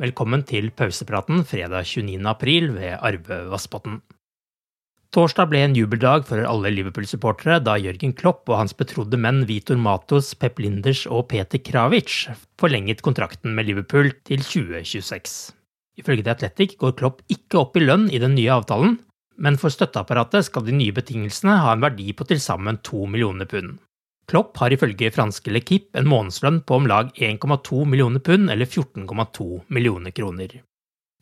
Velkommen til pausepraten fredag 29. april ved Arve Vassbotn. Torsdag ble en jubeldag for alle Liverpool-supportere da Jørgen Klopp og hans betrodde menn Vitor Matos, Pep Linders og Peter Kravic forlenget kontrakten med Liverpool til 2026. Ifølge The Athletic går Klopp ikke opp i lønn i den nye avtalen, men for støtteapparatet skal de nye betingelsene ha en verdi på til sammen to millioner pund. Klopp har ifølge franske Lekip en månedslønn på om lag 1,2 millioner pund eller 14,2 millioner kroner.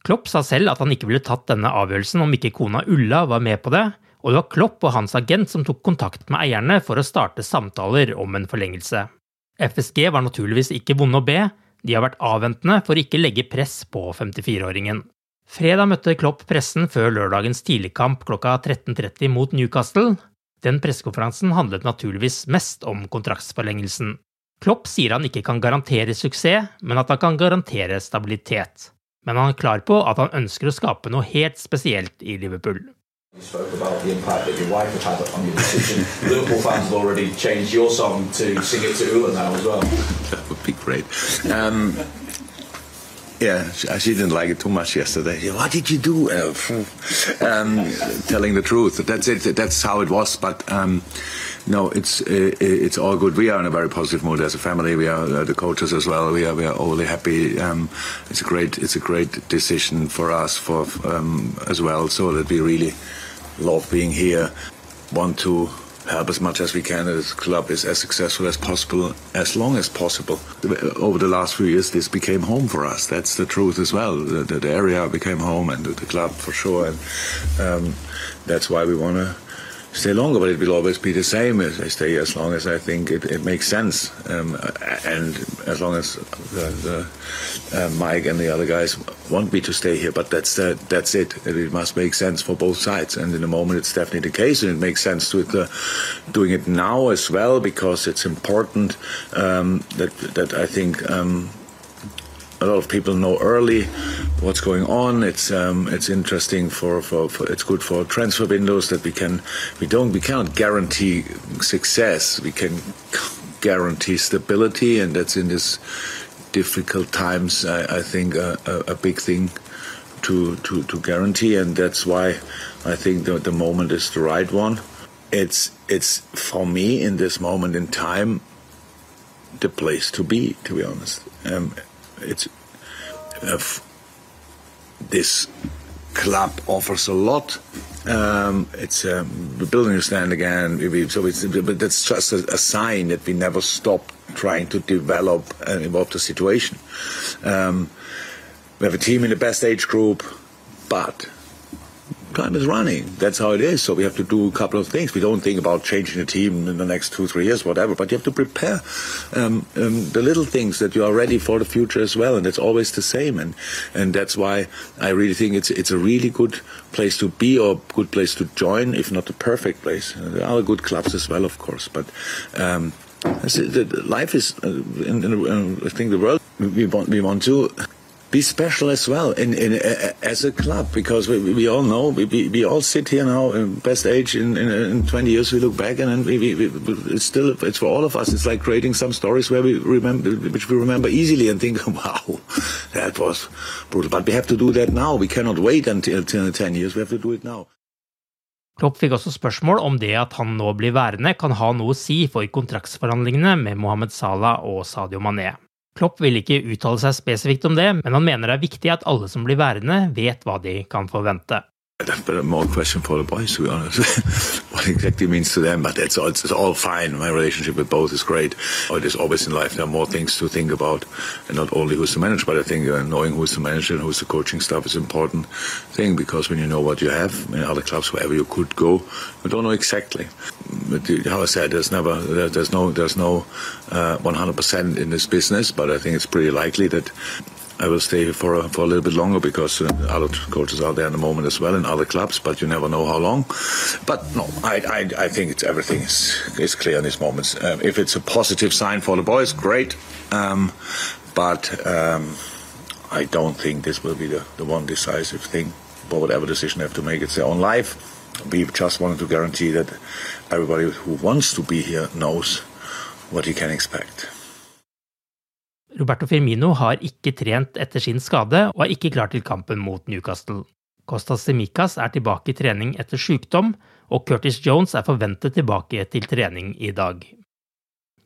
Klopp sa selv at han ikke ville tatt denne avgjørelsen om ikke kona Ulla var med på det, og det var Klopp og hans agent som tok kontakt med eierne for å starte samtaler om en forlengelse. FSG var naturligvis ikke vonde å be, de har vært avventende for å ikke legge press på 54-åringen. Fredag møtte Klopp pressen før lørdagens tidligkamp klokka 13.30 mot Newcastle. Den pressekonferansen handlet naturligvis mest om kontraktsforlengelsen. Klopp sier han ikke kan garantere suksess, men at han kan garantere stabilitet men han er klar på at han ønsker å skape noe helt spesielt i Liverpool. You spoke about the impact that your wife had had on your decision. Liverpool fans have already changed your song to sing it to Ula now as well. That would be great. Um, yeah, she didn't like it too much yesterday. What did you do? Um, telling the truth. That's it. That's how it was. But um, no, it's uh, it's all good. We are in a very positive mood as a family. We are uh, the coaches as well. We are we are all happy. Um, it's a great it's a great decision for us for um, as well. So that we really love being here. Want to help as much as we can. This club is as successful as possible, as long as possible. Over the last few years, this became home for us. That's the truth as well. The, the, the area became home, and the, the club for sure. And um, that's why we want to stay longer, but it will always be the same. I stay as long as I think it, it makes sense, um, and as long as the, the uh, Mike and the other guys want me to stay here. But that's uh, that's it. It must make sense for both sides, and in the moment, it's definitely the case, and it makes sense with uh, doing it now as well because it's important um, that that I think. Um, a lot of people know early what's going on. It's um, it's interesting for, for, for, it's good for transfer windows that we can we don't we cannot guarantee success. We can guarantee stability, and that's in this difficult times. I, I think a, a, a, big thing to, to to guarantee, and that's why I think the, the moment is the right one. It's it's for me in this moment in time the place to be. To be honest. Um, it's uh, this club offers a lot. Um, it's um, we're building a stand again. so it's, but that's just a, a, sign that we never stop trying to develop and evolve the situation. Um, we have a team in the best age group, but time is running. That's how it is. So we have to do a couple of things. We don't think about changing the team in the next two, three years, whatever. But you have to prepare um, um, the little things that you are ready for the future as well. And it's always the same. And and that's why I really think it's it's a really good place to be or good place to join, if not the perfect place. There are good clubs as well, of course. But um, life is, uh, in, in, I think the world we want we want to be special as well in, in, uh, as a club because we, we all know we, we, we, all sit here now in best age in, in, 20 years we look back and then we, it's still it's for all of us it's like creating some stories where we remember which we remember easily and think wow that was brutal. But we have to do that now. We cannot wait until, until 10 years. We have to do it now. Klopp fikk også spørsmål om det at han nå blir værende kan ha noe å si for kontraktsforhandlingene med Mohammed Salah og Sadio Mané. Klopp vil ikke uttale seg spesifikt om det, men han mener det er viktig at alle som blir værende, vet hva de kan forvente. But more question for the boys, to be honest. what exactly means to them, but it's all, it's all fine. My relationship with both is great. It is always in life. There are more things to think about, and not only who's the manager, but I think uh, knowing who's the manager and who's the coaching staff is an important thing because when you know what you have in other clubs, wherever you could go, you don't know exactly. How I said, there's never, there's no, there's no uh, 100% in this business, but I think it's pretty likely that I will stay for a, for a little bit longer because uh, other coaches are there in the moment as well in other clubs, but you never know how long. But no, I I, I think it's everything is is clear in these moments. Um, if it's a positive sign for the boys, great. Um, but um, I don't think this will be the, the one decisive thing. But whatever decision they have to make, it's their own life. We just wanted to guarantee that everybody who wants to be here knows what he can expect. Roberto Firmino har ikke trent etter sin skade og er ikke klar til kampen mot Newcastle. Costas Semicas er tilbake i trening etter sykdom, og Curtis Jones er forventet tilbake til trening i dag.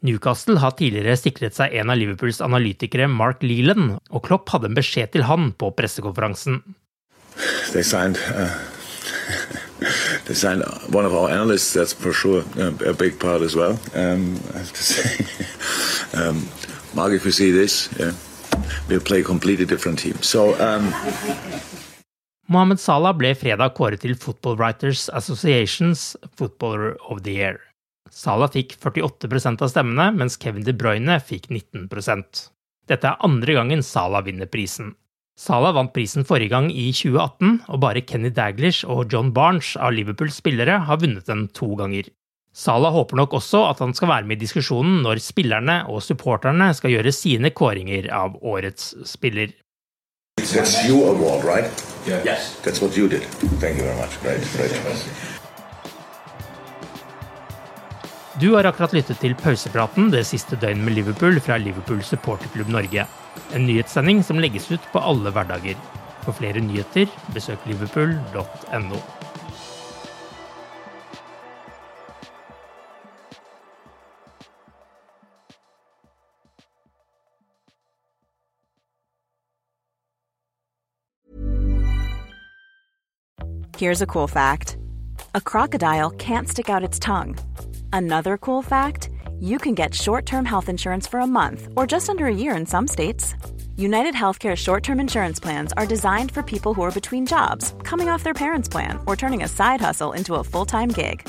Newcastle har tidligere sikret seg en av Liverpools analytikere, Mark Leland, og Klopp hadde en beskjed til han på pressekonferansen. They signed, uh, they signed one of our analysts, that's for sure a big part as well, um, I have to say. um, Mark, if you see this, yeah, we'll play a completely different team. So, um... Mohammed Salah ble fredag kåret til Football Writers Associations Footballer of the Year. Salah fikk 48% av stemmene, mens Kevin De Bruyne fikk 19% Dette er andre gangen Salah vinner prisen. Salah vant prisen forrige gang i 2018, og bare Kenny Daglish og John Barnes av Liverpools spillere har vunnet den to ganger. Salah håper nok også at han skal være med i diskusjonen når spillerne og supporterne skal gjøre sine kåringer av årets spiller. Award, right? Yes. Du har akkurat lyttet til pausepraten det siste døgnet med Liverpool fra Liverpool supporterklubb Norge. En nyhetssending som legges ut på alle hverdager. For flere nyheter, besøk liverpool.no. Here's a cool fact a crocodile can't stick out its tongue. Another cool fact you can get short term health insurance for a month or just under a year in some states. United Healthcare short term insurance plans are designed for people who are between jobs, coming off their parents' plan, or turning a side hustle into a full time gig.